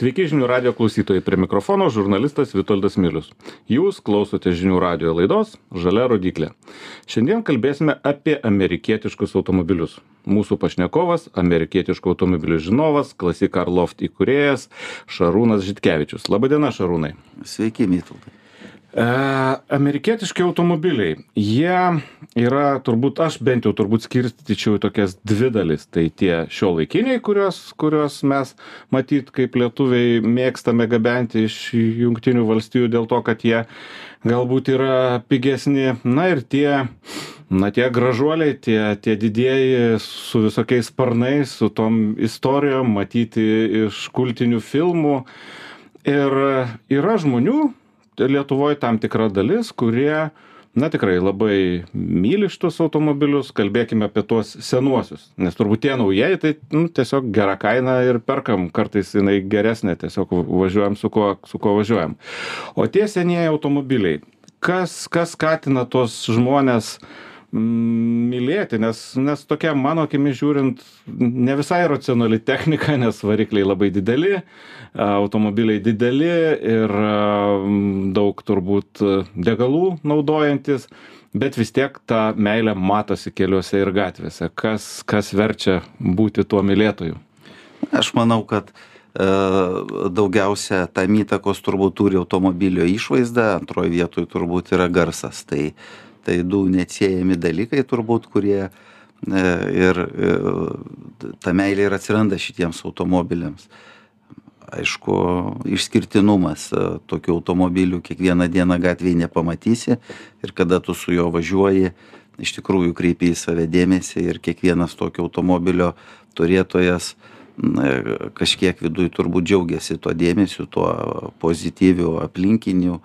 Sveiki žinių radio klausytojai, prie mikrofono žurnalistas Vitoldas Milius. Jūs klausote žinių radio laidos Žalia rodiklė. Šiandien kalbėsime apie amerikietiškus automobilius. Mūsų pašnekovas - amerikietiškų automobilių žinovas, Classic Car Loft įkūrėjas Šarūnas Žitkevičius. Labadiena, Šarūnai. Sveiki, Vytautai. E, amerikietiški automobiliai, jie yra turbūt, aš bent jau turbūt skirstyčiau į tokias dvi dalis. Tai tie šio laikiniai, kuriuos, kuriuos mes matyt kaip lietuviai mėgstame gabenti iš jungtinių valstijų dėl to, kad jie galbūt yra pigesni. Na ir tie, na tie gražuoliai, tie, tie didieji su visokiais sparnais, su tom istorijom, matyti iš kultinių filmų. Ir yra žmonių, Lietuvoj tam tikra dalis, kurie, na tikrai labai myli šitus automobilius, kalbėkime apie tuos senuosius, nes turbūt tie naujieji, tai nu, tiesiog gera kaina ir perkam, kartais jinai geresnė, tiesiog važiuojam su kuo, su kuo važiuojam. O tie senieji automobiliai, kas, kas skatina tuos žmonės, mylėti, nes, nes tokia mano akimi žiūrint ne visai racionali technika, nes varikliai labai dideli, automobiliai dideli ir daug turbūt degalų naudojantis, bet vis tiek ta meilė matosi keliuose ir gatvėse. Kas, kas verčia būti tuo mylėtoju? Aš manau, kad e, daugiausia tam įtakos turbūt turi automobilio išvaizda, antroje vietoje turbūt yra garsas. Tai tai du neatsiejami dalykai turbūt, kurie e, ir e, ta meilė ir atsiranda šitiems automobiliams. Aišku, išskirtinumas e, tokių automobilių kiekvieną dieną gatvėje nepamatysi ir kada tu su juo važiuoji, iš tikrųjų kreipi į save dėmesį ir kiekvienas tokio automobilio turėtojas kažkiek viduje turbūt džiaugiasi tuo dėmesiu, tuo pozityviu aplinkiniu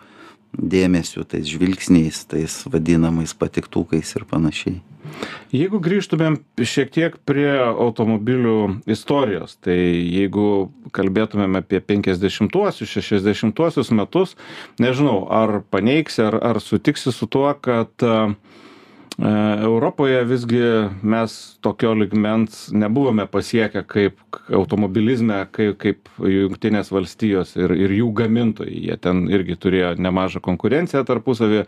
dėmesiu, tais žvilgsniais, tais vadinamais patiktukais ir panašiai. Jeigu grįžtumėm šiek tiek prie automobilių istorijos, tai jeigu kalbėtumėm apie 50-uosius, 60-uosius metus, nežinau, ar paneigsi, ar, ar sutiksi su tuo, kad uh, Europoje visgi mes tokio ligmens nebuvome pasiekę kaip automobilizme, kaip, kaip jungtinės valstijos ir, ir jų gamintojai. Jie ten irgi turėjo nemažą konkurenciją tarpusavį,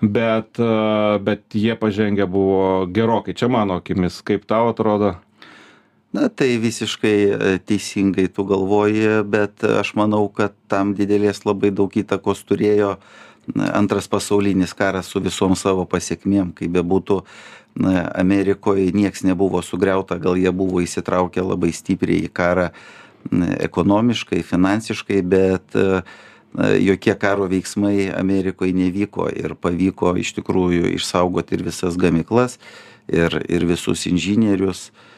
bet, e, bet jie pažengę buvo gerokai. Čia mano akimis, kaip tau atrodo? Na, tai visiškai e, teisingai tu galvoji, bet aš manau, kad tam didelės labai daug įtakos turėjo antras pasaulinis karas su visom savo pasekmėm, kaip bebūtų, Amerikoje nieks nebuvo sugriauta, gal jie buvo įsitraukę labai stipriai į karą ekonomiškai, finansiškai, bet jokie karo veiksmai Amerikoje nevyko ir pavyko iš tikrųjų išsaugoti ir visas gamyklas, ir, ir visus inžinierius. Uh,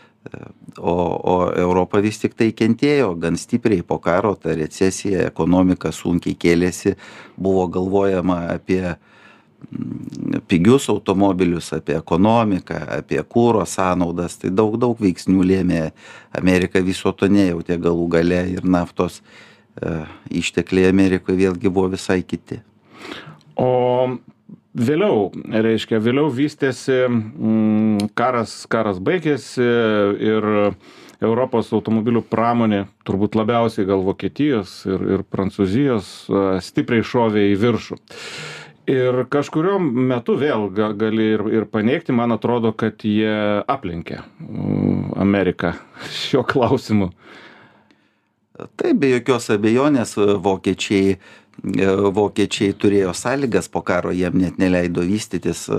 o o europa vis tiktai kentėjo gan stipriai po karo ta recesija ekonomika sunkiai kėlėsi buvo galvojama apie mm, pigius automobilius apie ekonomiką apie kuro sąnaudas tai daug daug veiksnių lėmė amerika viso to nejautė galų gale ir naftos e, ištekliai amerikoj vėlgi buvo visai kiti. O vėliau reiškia vėliau vystėsi mm, karas karas baigėsi ir europos automobilių pramonė turbūt labiausiai gal vokietijos ir ir prancūzijos stipriai šovė į viršų. Ir kažkuriuo metu vėl ga gali ir ir paneigti man atrodo kad jie aplenkė mm, ameriką šiuo klausimu. Taip be jokios abejonės vokiečiai vokiečiai turėjo sąlygas po karo, jiem net neleido vystytis e,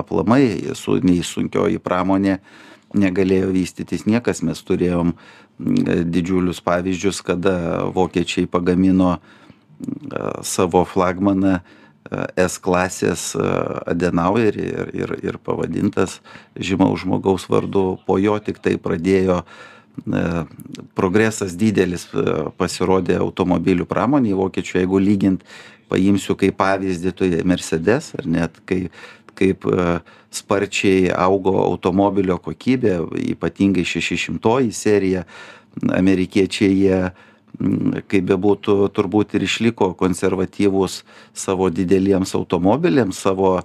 aplamai, su, nei sunkioji pramonė negalėjo vystytis. Niekas, mes turėjom didžiulius pavyzdžius, kada vokiečiai pagamino savo flagmaną S klasės Adenauerį ir, ir, ir pavadintas žymaus žmogaus vardu, po jo tik tai pradėjo uh, E, progresas didelis e, pasirodė automobilių pramonėje vokiečių, jeigu lygint, paimsiu kaip pavyzdį, tai Mercedes, ar net kai, kaip e, sparčiai augo automobilio kokybė, ypatingai 600 serija, amerikiečiai jie, kaip bebūtų, turbūt ir išliko konservatyvūs savo dideliems automobiliams, savo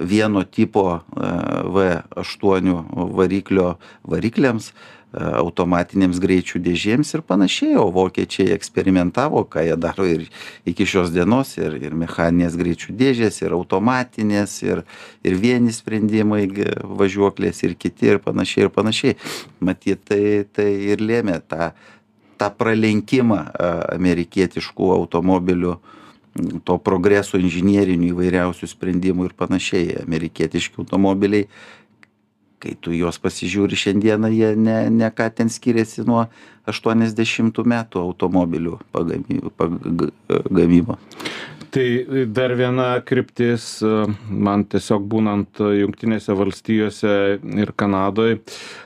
vieno tipo V8 variklio varikliams, automatinėms greičių dėžėms ir panašiai o vokiečiai eksperimentavo ką jie daro ir iki šios dienos ir ir mechaninės greičių dėžės ir automatinės ir ir vieni sprendimai važiuoklės ir kiti ir panašiai ir panašiai. Matyt tai tai ir lėmė tą tą pralenkimą amerikietiškų automobilių to progreso inžinierinių įvairiausių sprendimų ir panašiai. Amerikietiški automobiliai kai tu į juos pasižiūri šiandieną jie ne ne ką ten skiriasi nuo aštuoniasdešimtų metų automobilių pagamy pag gamybos tai dar viena kryptis man tiesiog būnant jungtinėse valstijose ir kanadoj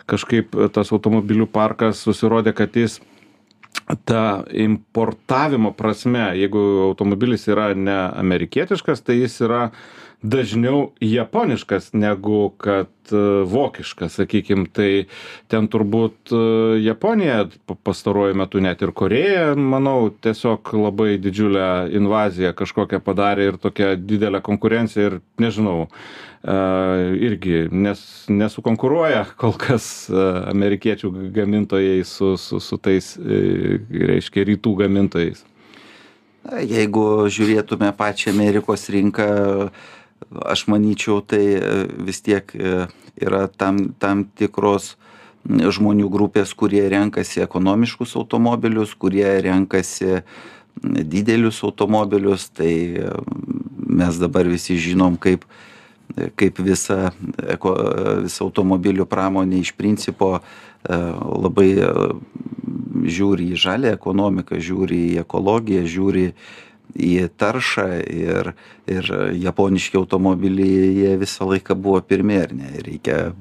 kažkaip tas automobilių parkas susirodė kad jis ta importavimo prasme jeigu automobilis yra ne amerikietiškas tai jis yra dažniau japoniškas negu kad e, vokiškas. Sakykim tai ten turbūt e, japonija pastaruoju metu net ir korėja manau tiesiog labai didžiulę invaziją kažkokią padarė ir tokią didelę konkurenciją ir nežinau e, irgi nes nesukonkuruoja kol kas amerikiečių gamintojai su su su tais reiškia rytų gamintojais. Jeigu žiūrėtume pačią amerikos rinką aš manyčiau tai e, vis tiek e, yra tam tam tikros žmonių grupės kurie renkasi ekonomiškus automobilius kurie renkasi didelius automobilius. Tai e, mes dabar visi žinom kaip kaip visa visa automobilių pramonė iš principo labai žiūri į žalią ekonomiką žiūri į ekologiją žiūri į taršą ir ir japoniški automobiliai jie visą laiką buvo pirmi ar ne? Reikia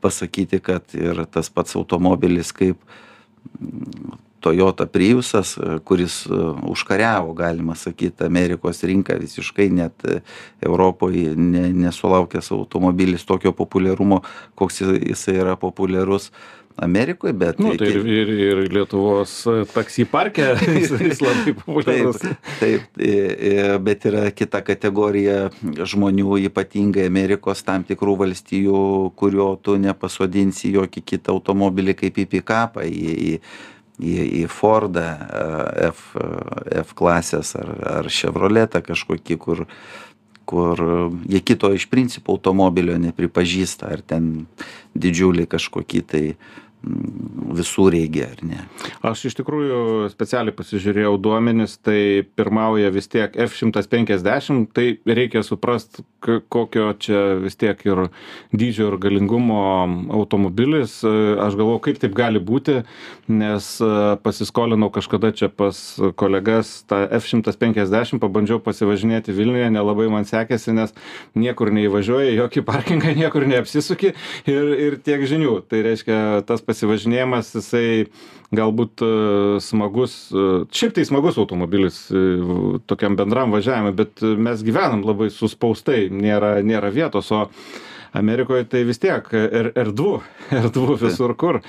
pasakyti kad ir tas pats automobilis kaip Toyota Priusas, kuris e, užkariavo, galima sakyti, Amerikos rinką visiškai net Europoje ne, nesulaukęs automobilis tokio populiarumo, koks jisai yra populiarus. Amerikoje, bet... Nu, tai ir, ir, ir Lietuvos taksi parke jis, jis labai populiarus. Taip, taip, bet yra kita kategorija žmonių, ypatingai Amerikos tam tikrų valstijų, kurio tu nepasodinsi jokį kitą automobilį kaip į pikapą, į, į, į, į Fordą, F, F klasės ar, ar Chevroletą kažkokį, kur kur jie kito iš principo automobilio nepripažįsta, ar ten didžiulį kažkokį tai visureigį ar ne? Aš iš tikrųjų specialiai pasižiūrėjau duomenis tai pirmauja vis tiek f šimtas penkiasdešim tai reikia suprast kokio čia vis tiek ir dydžio ir galingumo automobilis. Aš galvoju kaip taip gali būti nes pasiskolinau kažkada čia pas kolegas tą f šimtas penkiasdešim pabandžiau pasivažinėti vilniuje nelabai man sekėsi nes niekur neįvažiuoji į jokį parkingą niekur neapsisuki ir ir tiek žinių. Tai reiškia tas pasivažinėjimas jisai galbūt e, smagus e, šiaip tai smagus automobilis e, tokiam bendram važiavimui bet mes gyvenam labai suspaustai nėra nėra vietos o amerikoj tai vis tiek er erdvu erdvu visur kur.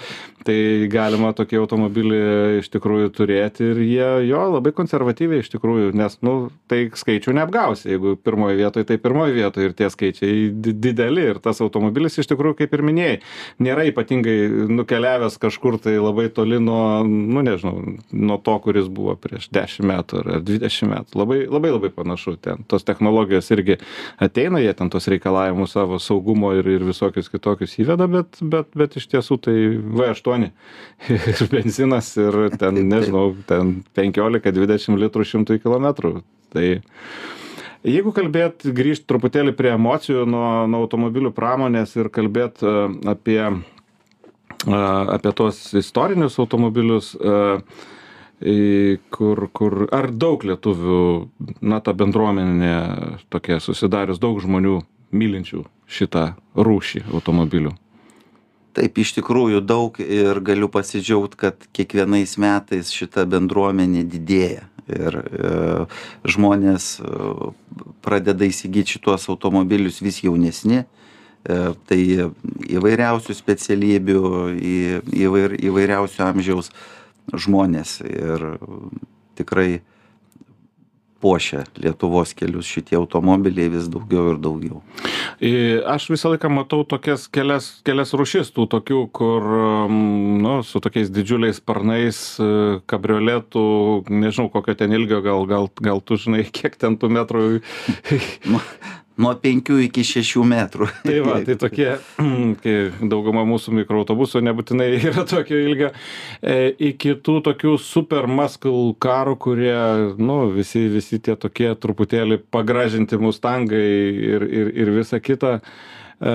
Tai galima tokį automobilį iš tikrųjų turėti ir jie jo labai konservatyviai iš tikrųjų nes nu tai skaičių neapgausi. Jeigu pirmoj vietoj tai pirmoj vietoj ir tie skaičiai di dideli. Ir tas automobilis iš tikrųjų kaip ir minėjai nėra ypatingai nukeliavęs kažkur tai labai toli nuo nu nežinau nuo to kuris buvo prieš dešim metų ar ar dvidešim metų. Labai labai labai panašu ten. Tos technologijos irgi ateina jie ten tuos reikalavimus savo saugumo saugumo ir ir visokius kitokius įveda bet bet bet iš tiesų tai v aštuoni. Ir benzinas ir ten nežinau ten penkiolika dvidešim litrų šimtui kilometrų. Tai jeigu kalbėt grįžt truputėlį prie emocijų nuo nuo automobilių pramonės ir kalbėt apie apie tuos istorinius automobilius kur kur ar daug lietuvių na ta bendruomenė tokia susidarius daug žmonių mylinčių šitą rūšį automobilių? Taip, iš tikrųjų daug ir galiu pasidžiaugti, kad kiekvienais metais šita bendruomenė didėja. Ir e, žmonės e, pradeda įsigyti šituos automobilius vis jaunesni. E, tai įvairiausių specialybių, į, įvair, įvairiausių amžiaus žmonės. Ir tikrai puošia lietuvos kelius šitie automobiliai vis daugiau ir daugiau. Aš visą laiką matau tokias kelias kelias rūšis tų tokių kur nu su tokiais didžiuliais sparnais e, kabrioletų nežinau kokio ten ilgio gal gal gal tu žinai kiek ten tų metrų nuo penkių iki šešių metrų. Tai va, tai tokie, kai dauguma mūsų mikroautobusų nebūtinai yra tokio ilgio, e, iki tų tokių super muscle karų, kurie, nu, visi, visi tie tokie truputėlį pagražinti mustangai ir, ir, ir visa kita. E,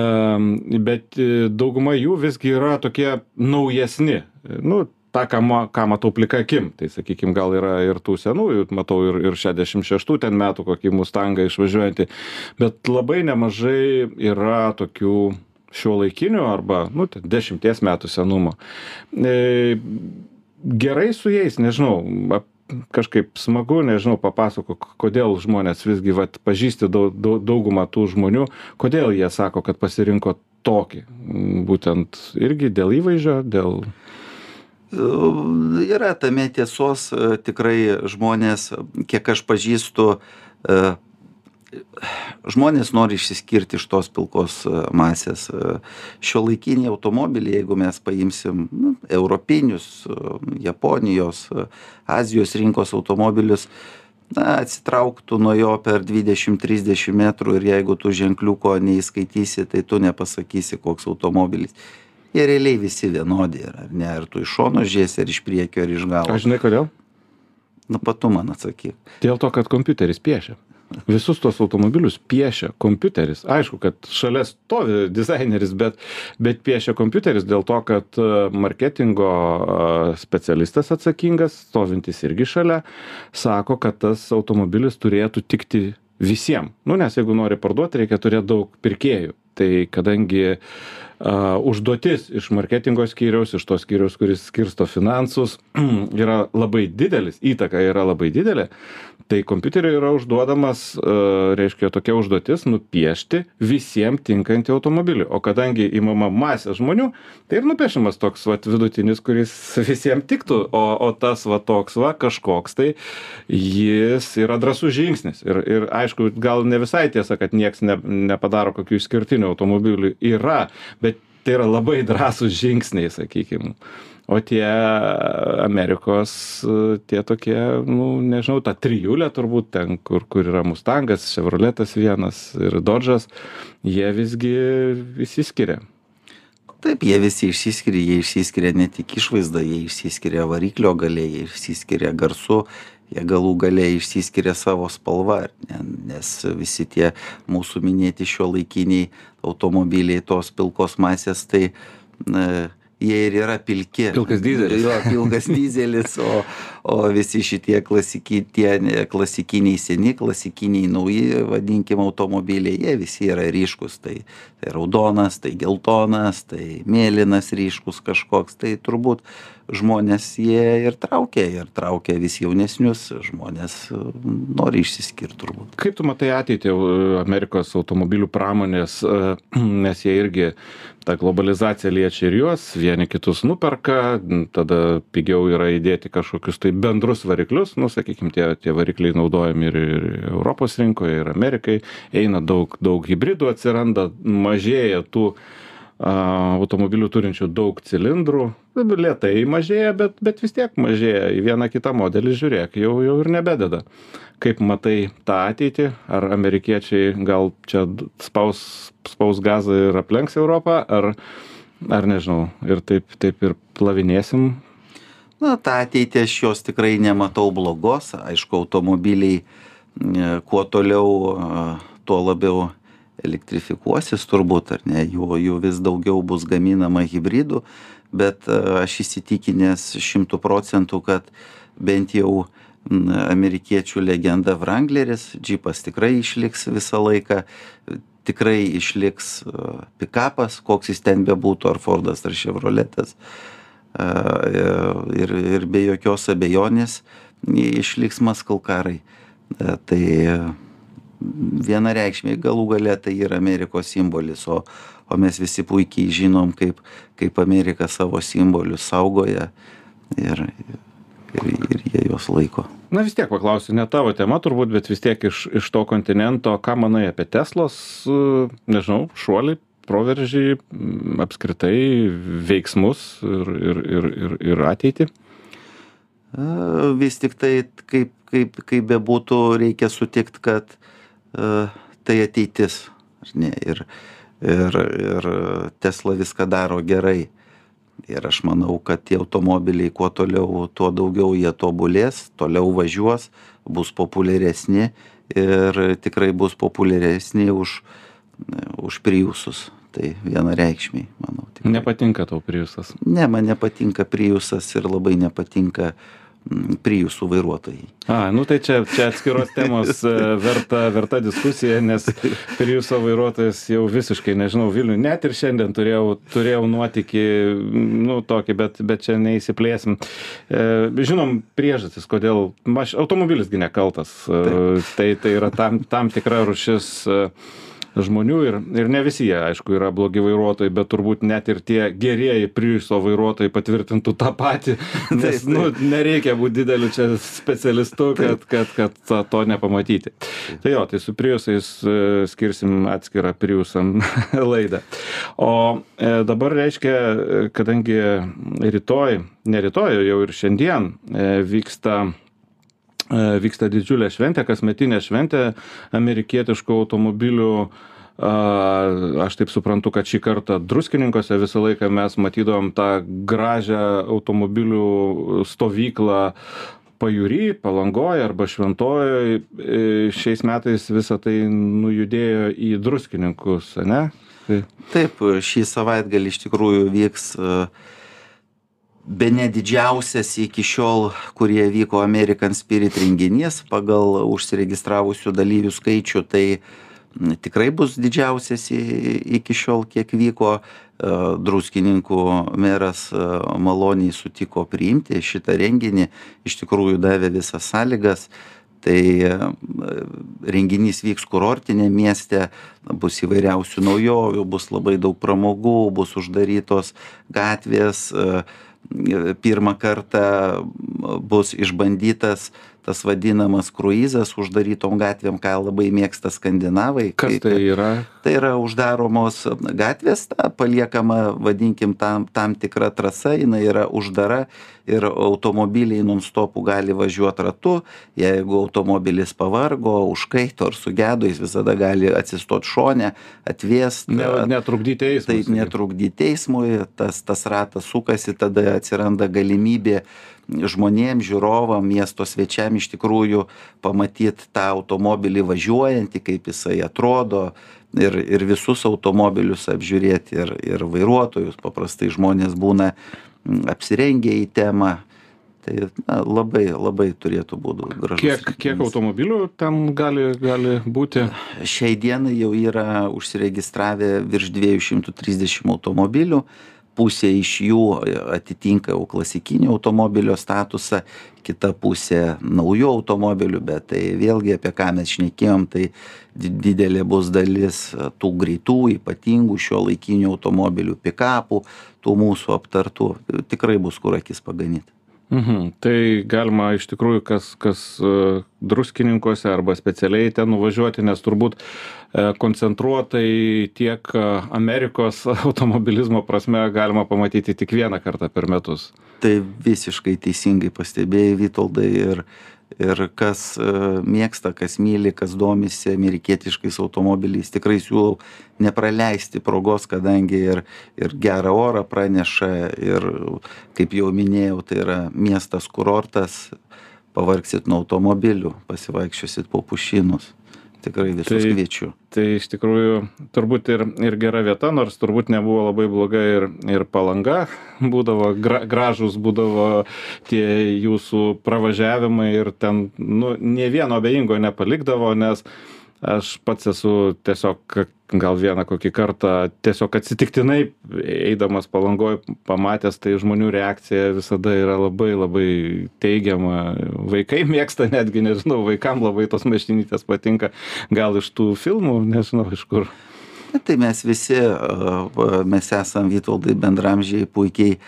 bet dauguma jų visgi yra tokie naujesni. Nu, tą ką ma ką matau plika akim. Tai sakykim gal yra ir tų senųjų matau ir ir šedešim šeštų ten metų kokį mustangą išvažiuojantį. Bet labai nemažai yra tokių šiuolaikinių arba nu ten dešimties metų senumo. E, gerai su jais nežinau kažkaip smagu nežinau papasakok kodėl žmonės visgi vat pažįsti dau dau daugumą tų žmonių kodėl jie sako kad pasirinko tokį. Būtent irgi dėl įvaizdžio dėl Yra tame tiesos, e, tikrai žmonės, kiek aš pažįstu, e, žmonės nori išsiskirti iš tos pilkos e, masės. Šio laikiniai automobiliai, jeigu mes paimsim nu, europinius, Japonijos, Azijos rinkos automobilius, na, atsitrauktų nuo jo per 20-30 metrų ir jeigu tu ženkliuko neįskaitysi, tai tu nepasakysi, koks automobilis jie realiai visi vienodi yra, ar ne? Ar tu iš šono žiesi, ar iš priekio, ar iš galo. Aš žinai kodėl? Nu, patu man atsakyk. Dėl to, kad kompiuteris piešia. Visus tuos automobilius piešia kompiuteris. Aišku, kad šalia stovi dizaineris, bet, bet piešia kompiuteris dėl to, kad e, marketingo e, specialistas atsakingas, stovintis irgi šalia, sako, kad tas automobilis turėtų tikti visiems. Nu, nes jeigu nori parduoti, reikia turėti daug pirkėjų. Tai kadangi uh, užduotis iš marketingo skyriaus, iš to skyriaus, kuris skirsto finansus, yra labai didelis, įtaka yra labai didelė, tai kompiuteriui yra užduodamas, reiškia, tokia užduotis nupiešti visiems tinkantį automobilį. O kadangi įmama masė žmonių, tai ir nupiešiamas toks vat, vidutinis, kuris visiems tiktų, o, o tas va toks va kažkoks, tai jis yra drąsus žingsnis. Ir, ir aišku, gal ne visai tiesa, kad nieks ne, nepadaro kokių išskirtinių automobilių. Yra, bet tai yra labai drąsūs žingsniai, sakykime. O tie Amerikos, tie tokie, nu, nežinau, ta trijulė turbūt ten, kur, kur yra Mustangas, Chevroletas vienas ir Dodžas, jie visgi išsiskiria. Taip, jie visi išsiskiria, jie išsiskiria ne tik išvaizdą, jie išsiskiria variklio galiai, jie išsiskiria garsu, jie galų galiai išsiskiria savo spalva, ne, nes visi tie mūsų minėti šio laikiniai automobiliai tos pilkos masės, tai na, jie ir yra pilki. Pilkas dizelis. Jo, pilkas dizelis, o, o visi šitie klasiki, tie klasikiniai seni, klasikiniai nauji, vadinkim, automobiliai, jie visi yra ryškus. Tai, tai raudonas, tai geltonas, tai mėlynas ryškus kažkoks. Tai turbūt žmonės jie ir traukia ir traukia vis jaunesnius žmones nori išsiskirt turbūt. Kaip tu matai ateitį amerikos automobilių pramonės nes jie irgi ta globalizacija liečia ir juos vieni kitus nuperka tada pigiau yra įdėti kažkokius tai bendrus variklius nu sakykim tie tie varikliai naudojami ir ir europos rinkoje ir amerikai eina daug daug hibridų atsiranda mažėja tų automobilių turinčių daug cilindrų lėtai mažėja bet bet vis tiek mažėja. Į vieną kitą modelį žiūrėk jau jau ir nebededa. Kaip matai tą ateitį? Ar amerikiečiai gal čia spaus spaus gazą ir aplenks europą ar ar nežinau ir taip taip ir plavinėsim? Na tą ateitį aš jos tikrai nematau blogos. Aišku automobiliai kuo toliau tuo labiau elektrifikuosis turbūt ar ne? Jų jų vis daugiau bus gaminama hibridų bet e, aš įsitikinęs šimtu procentų kad bent jau amerikiečių legenda wrangleris džipas tikrai išliks visą laiką tikrai išliks e, pikapas koks jis ten bebūtų ar fordas ar ševroletas e, ir ir be jokios abejonės išliks maskalkarai tai vienareikšmiai galų gale tai yra amerikos simbolis o o mes visi puikiai žinom kaip kaip amerika savo simbolius saugoja ir ir ir jie juos laiko. Na vis tiek paklausiu ne tavo tema turbūt bet vis tiek iš iš to kontinento ką manai apie teslos nežinau šuolį proveržį apskritai veiksmus ir ir ir ir ir ateitį? Vis tiktai kaip kaip kaip bebūtų reikia sutikt kad tai ateitis ne? Ir ir ir tesla viską daro gerai. Ir aš manau kad tie automobiliai kuo toliau tuo daugiau jie tobulės toliau važiuos bus populiaresni ir tikrai bus populiaresni už už priusus. Tai vienareikšmiai manau nepatinka tau priusas? Ne man nepatinka priusas ir labai nepatinka Priusų vairuotojai. A, nu tai čia, čia atskiros temos e, verta, verta diskusija, nes Priuso vairuotojas jau visiškai, nežinau, Vilnių, net ir šiandien turėjau, turėjau nuotikį, nu tokį, bet, bet čia neįsiplėsim. E, žinom priežastis, kodėl, maš, automobilisgi nekaltas, e, Taip. tai, tai yra tam, tam tikra rušis. E, žmonių ir, ir ne visi jie, aišku, yra blogi vairuotojai, bet turbūt net ir tie gerieji Priuso vairuotojai patvirtintų tą patį, nes. Nu, nereikia būti dideliu čia specialistu, kad, kad, kad, to nepamatyti. Tai jo, tai su Priusais e, skirsim atskirą Priusam laidą. O e, dabar reiškia, e, kadangi rytoj, ne rytoj, jau ir šiandien vyksta vyksta didžiulė šventė, kasmetinė šventė amerikietiškų automobilių. Aš taip suprantu, kad šį kartą druskininkose visą laiką mes matydavom tą gražią automobilių stovyklą pajūry, palangoje arba šventojoje. Šiais metais visą tai nujudėjo į druskininkus, ne? Tai... Taip, šį savaitgalį iš tikrųjų vyks uh, bene didžiausias iki šiol kurie vyko american spirit renginys pagal užsiregistravusių dalyvių skaičių tai tikrai bus didžiausias iki šiol kiek vyko. E, druskininkų meras e, maloniai sutiko priimti šitą renginį iš tikrųjų davė visas sąlygas. Tai e, renginys vyks kurortiniam mieste bus įvairiausių naujovių bus labai daug pramogų bus uždarytos gatvės pirmą kartą bus išbandytas tas vadinamas kruizas uždarytom gatvėm, ką labai mėgsta skandinavai. Kas tai yra? Tai yra uždaromos gatvės, ta paliekama, vadinkim, tam, tam tikra trasa, jinai yra uždara ir automobiliai nonstopų gali važiuoti ratu. Jeigu automobilis pavargo, užkaito ar sugedo, jis visada gali atsistoti šonę, atvėsti. Ne, netrukdyti eismui. Taip, netrukdyti eismui, tas, tas ratas sukasi, tada atsiranda galimybė žmonėm žiūrovam miesto svečiam iš tikrųjų pamatyt tą automobilį važiuojantį kaip jisai atrodo ir ir visus automobilius apžiūrėt ir ir vairuotojus. Paprastai žmonės būna apsirengę į temą. Tai na labai labai turėtų būt gražus kiek kiek automobilių ten gali gali būti? Šiai dienai jau yra užsiregistravę virš dviejų šimtų trisdešim automobilių pusė iš jų atitinka jau klasikinio automobilio statusą kita pusė naujų automobilių bet tai vėlgi apie ką mes šnekėjom tai didelė bus dalis tų greitų ypatingų šiuolaikinių automobilių pikapų tų mūsų aptartų tikrai bus kur akis paganyt Mhm. Tai galima iš tikrųjų kas, kas uh, druskininkuose arba specialiai ten nuvažiuoti, nes turbūt uh, koncentruotai tiek uh, Amerikos automobilizmo prasme galima pamatyti tik vieną kartą per metus. Tai visiškai teisingai pastebėjai, Vytoldai, ir ir kas e, mėgsta kas myli kas domisi amerikietiškais automobiliais. Tikrai siūlau nepraleisti progos kadangi ir ir gerą orą praneša ir kaip jau minėjau tai yra miestas kurortas. Pavargsit nuo automobilių pasivaikščiosit po pušynus tikrai visus tai, kviečiu. Tai iš tikrųjų turbūt ir, ir gera vieta, nors turbūt nebuvo labai bloga ir, ir palanga, būdavo gra, gražus, būdavo tie jūsų pravažiavimai ir ten, nu, ne vieno abejingo nepalikdavo, nes aš pats esu tiesiog gal vieną kokį kartą tiesiog atsitiktinai eidamas palangoj pamatęs tai žmonių reakcija visada yra labai labai teigiama. Vaikai mėgsta netgi nežinau vaikam labai tos mašinytės patinka. Gal iš tų filmų nežinau iš kur. Tai mes visi mes esam vytaudai bendraamžiai puikiai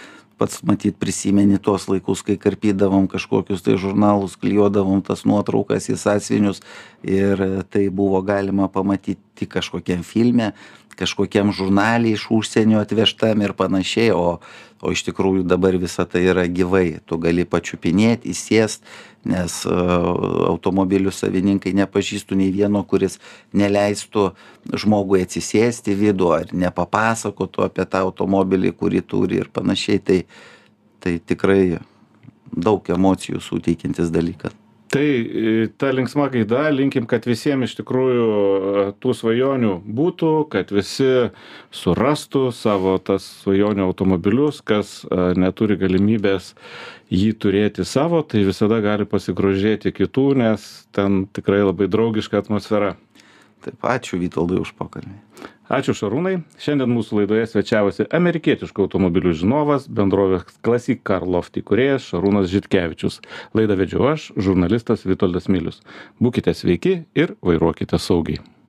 pats matyt prisimeni tuos laikus kai karpydavom kažkokius tai žurnalus klijuodavom tas nuotraukas į sąsiuvinius ir tai buvo galima pamatyt tik kažkokiam filme kažkokiam žurnale iš užsienio atvežtam ir panašiai o o iš tikrųjų dabar visa tai yra gyvai. Tu gali pačiupinėt įsėst nes automobilių savininkai nepažįstu nei vieno kuris neleistų žmogui atsisėst į vidų ar nepapasakotų apie tą automobilį kurį turi ir panašiai. Tai tai tikrai daug emocijų suteikiantis dalykas tai ta linksma gaida linkim kad visiem iš tikrųjų tų svajonių būtų kad visi surastų savo tas svajonių automobilius kas neturi galimybės jį turėti savo tai visada gali pasigrožėti kitų nes ten tikrai labai draugiška atmosfera. Taip ačiū vitoldai už pokalbį ačiū šarūnai. Šiandien mūsų laidoje svečiavosi amerikietiškų automobilių žinovas bendrovės classic car loft įkūrėjas šarūnas žitkevičius. Laidą vedžiau aš žurnalistas vitoldas milius. Būkite sveiki ir vairuokite saugiai